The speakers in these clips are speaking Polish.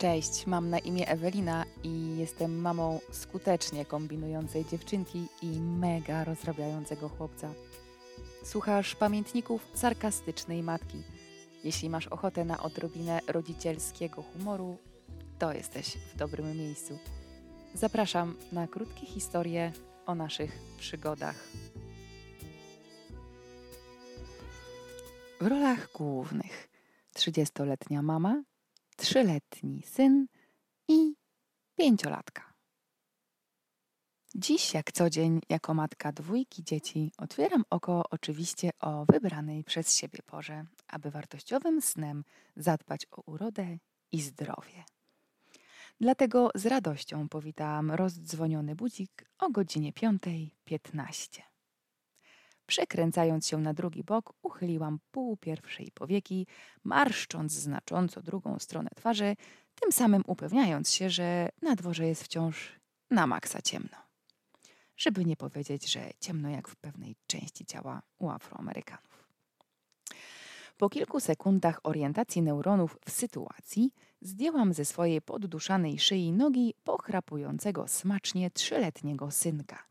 Cześć, mam na imię Ewelina i jestem mamą skutecznie kombinującej dziewczynki i mega rozrabiającego chłopca. Słuchasz pamiętników sarkastycznej matki. Jeśli masz ochotę na odrobinę rodzicielskiego humoru, to jesteś w dobrym miejscu. Zapraszam na krótkie historie o naszych przygodach. W rolach głównych 30-letnia mama, trzyletni syn i pięciolatka. Dziś, jak co dzień, jako matka dwójki dzieci, otwieram oko oczywiście o wybranej przez siebie porze, aby wartościowym snem zadbać o urodę i zdrowie. Dlatego z radością powitałam rozdzwoniony budzik o godzinie 5.15. Przekręcając się na drugi bok, uchyliłam pół pierwszej powieki, marszcząc znacząco drugą stronę twarzy, tym samym upewniając się, że na dworze jest wciąż na maksa ciemno. Żeby nie powiedzieć, że ciemno jak w pewnej części ciała u Afroamerykanów. Po kilku sekundach orientacji neuronów w sytuacji zdjęłam ze swojej podduszanej szyi nogi pochrapującego smacznie trzyletniego synka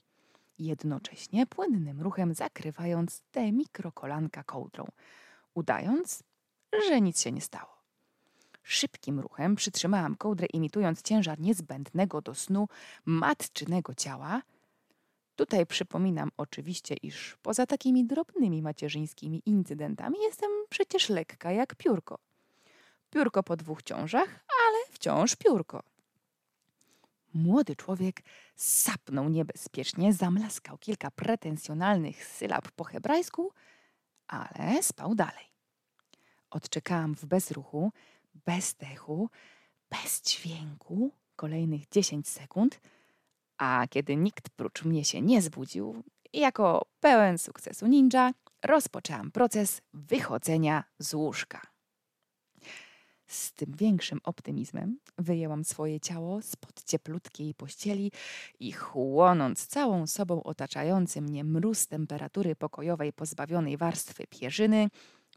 jednocześnie płynnym ruchem zakrywając te mikrokolanka kołdrą, udając, że nic się nie stało. Szybkim ruchem przytrzymałam kołdrę, imitując ciężar niezbędnego do snu matczynego ciała. Tutaj przypominam oczywiście, iż poza takimi drobnymi macierzyńskimi incydentami jestem przecież lekka jak piórko. Piórko po dwóch ciążach, ale wciąż piórko. Młody człowiek sapnął niebezpiecznie, zamlaskał kilka pretensjonalnych sylab po hebrajsku, ale spał dalej. Odczekałam w bezruchu, bez dechu, bez dźwięku kolejnych dziesięć sekund, a kiedy nikt prócz mnie się nie zbudził, jako pełen sukcesu ninja rozpoczęłam proces wychodzenia z łóżka. Z tym większym optymizmem wyjęłam swoje ciało spod cieplutkiej pościeli i chłonąc całą sobą otaczający mnie mróz temperatury pokojowej pozbawionej warstwy pierzyny,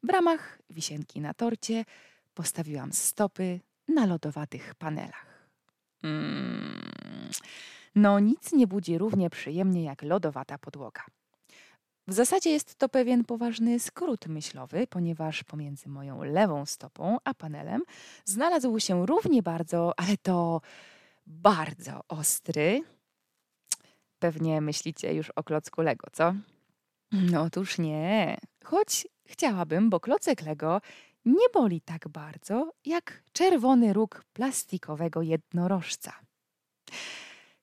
w ramach wisienki na torcie postawiłam stopy na lodowatych panelach. Mm. No nic nie budzi równie przyjemnie jak lodowata podłoga. W zasadzie jest to pewien poważny skrót myślowy, ponieważ pomiędzy moją lewą stopą a panelem znalazł się równie bardzo, ale to bardzo ostry. Pewnie myślicie już o klocku Lego, co? No otóż nie. Choć chciałabym, bo klocek Lego nie boli tak bardzo jak czerwony róg plastikowego jednorożca.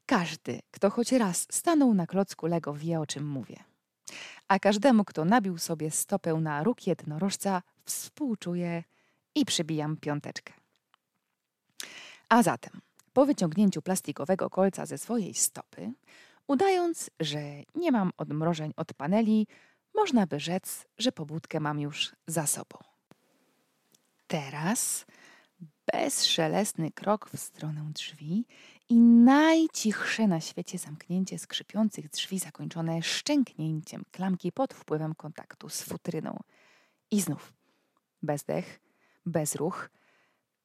Każdy, kto choć raz stanął na klocku Lego, wie o czym mówię a każdemu, kto nabił sobie stopę na róg jednorożca, współczuję i przybijam piąteczkę. A zatem, po wyciągnięciu plastikowego kolca ze swojej stopy, udając, że nie mam odmrożeń od paneli, można by rzec, że pobudkę mam już za sobą. Teraz bezszelestny krok w stronę drzwi i najcichsze na świecie zamknięcie skrzypiących drzwi zakończone szczęknięciem klamki pod wpływem kontaktu z futryną. I znów bezdech, bezruch,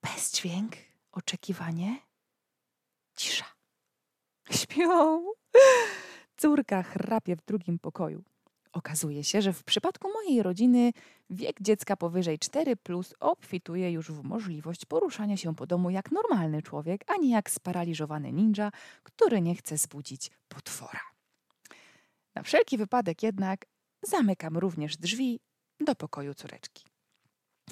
bezdźwięk, oczekiwanie, cisza. Śpią. Córka chrapie w drugim pokoju. Okazuje się, że w przypadku mojej rodziny wiek dziecka powyżej 4 plus obfituje już w możliwość poruszania się po domu jak normalny człowiek, a nie jak sparaliżowany ninja, który nie chce zbudzić potwora. Na wszelki wypadek jednak zamykam również drzwi do pokoju córeczki.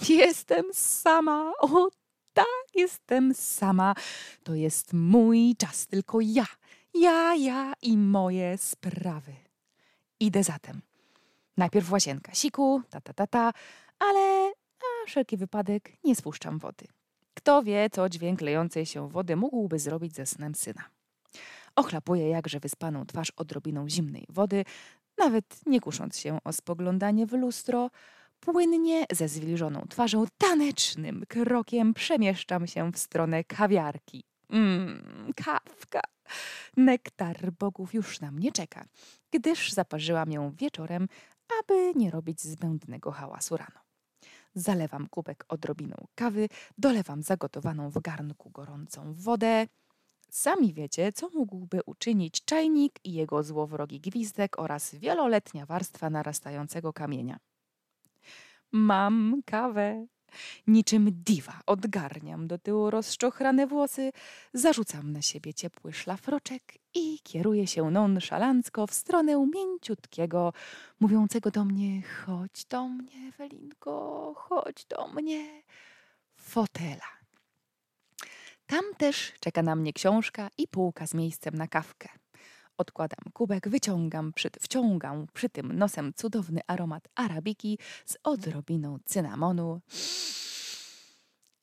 Jestem sama, o tak, jestem sama. To jest mój czas, tylko ja, ja, ja i moje sprawy. Idę zatem Najpierw łazienka, siku, ta, ta, ta, ta, ale na wszelki wypadek nie spuszczam wody. Kto wie, co dźwięk lejącej się wody mógłby zrobić ze snem syna. Ochlapuję jakże wyspaną twarz odrobiną zimnej wody, nawet nie kusząc się o spoglądanie w lustro, płynnie ze zwilżoną twarzą tanecznym krokiem przemieszczam się w stronę kawiarki. Mmm, kawka. Nektar bogów już na mnie czeka, gdyż zaparzyłam ją wieczorem aby nie robić zbędnego hałasu rano. Zalewam kubek odrobiną kawy, dolewam zagotowaną w garnku gorącą wodę. Sami wiecie, co mógłby uczynić czajnik i jego złowrogi gwizdek oraz wieloletnia warstwa narastającego kamienia. Mam kawę. Niczym diwa odgarniam do tyłu rozczochrane włosy, zarzucam na siebie ciepły szlafroczek i kieruję się nonszalancko w stronę mięciutkiego, mówiącego do mnie chodź do mnie, Ewelinko, chodź do mnie, fotela. Tam też czeka na mnie książka i półka z miejscem na kawkę. Odkładam kubek, wyciągam, przy, wciągam przy tym nosem cudowny aromat arabiki z odrobiną cynamonu.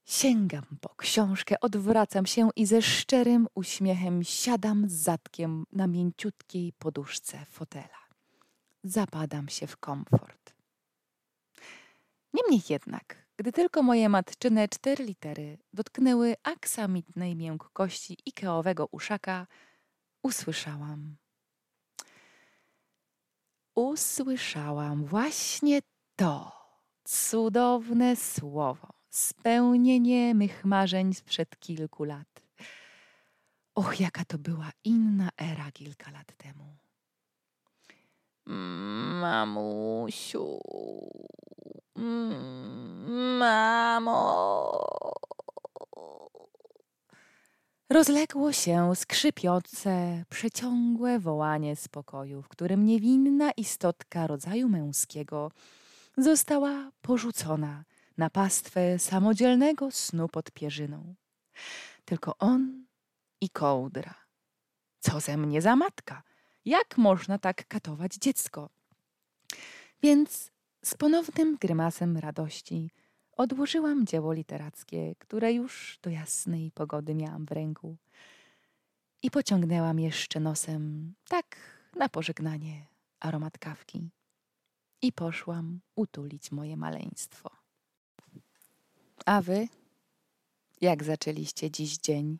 Sięgam po książkę, odwracam się i ze szczerym uśmiechem siadam z zadkiem na mięciutkiej poduszce fotela. Zapadam się w komfort. Niemniej jednak, gdy tylko moje matczyne cztery litery dotknęły aksamitnej miękkości ikeowego uszaka, usłyszałam. Usłyszałam właśnie to cudowne słowo, spełnienie mych marzeń sprzed kilku lat. Och, jaka to była inna era kilka lat temu. Mamusiu, mamo. Rozległo się skrzypiące, przeciągłe wołanie z pokoju, w którym niewinna istotka rodzaju męskiego została porzucona na pastwę samodzielnego snu pod pierzyną. Tylko on i kołdra. Co ze mnie za matka? Jak można tak katować dziecko? Więc z ponownym grymasem radości odłożyłam dzieło literackie, które już do jasnej pogody miałam w ręku i pociągnęłam jeszcze nosem, tak na pożegnanie, aromat kawki. I poszłam utulić moje maleństwo. A wy? Jak zaczęliście dziś dzień?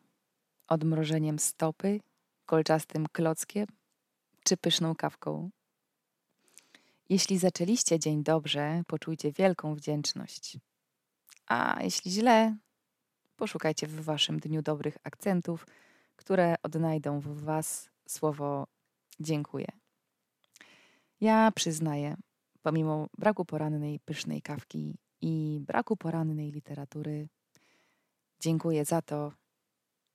Odmrożeniem stopy, kolczastym klockiem czy pyszną kawką? Jeśli zaczęliście dzień dobrze, poczujcie wielką wdzięczność. A jeśli źle, poszukajcie w waszym dniu dobrych akcentów, które odnajdą w was słowo dziękuję. Ja przyznaję, pomimo braku porannej pysznej kawki i braku porannej literatury, dziękuję za to,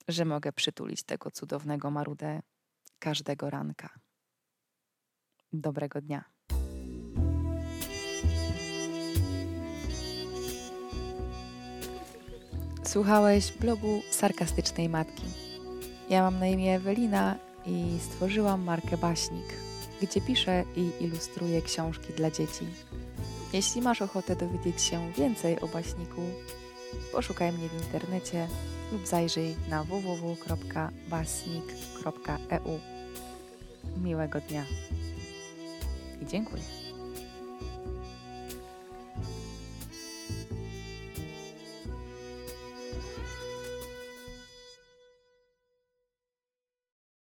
że mogę przytulić tego cudownego marudę każdego ranka. Dobrego dnia. Słuchałeś blogu Sarkastycznej Matki. Ja mam na imię Ewelina i stworzyłam markę Baśnik, gdzie piszę i ilustruję książki dla dzieci. Jeśli masz ochotę dowiedzieć się więcej o baśniku, poszukaj mnie w internecie lub zajrzyj na www.basnik.eu. Miłego dnia i dziękuję.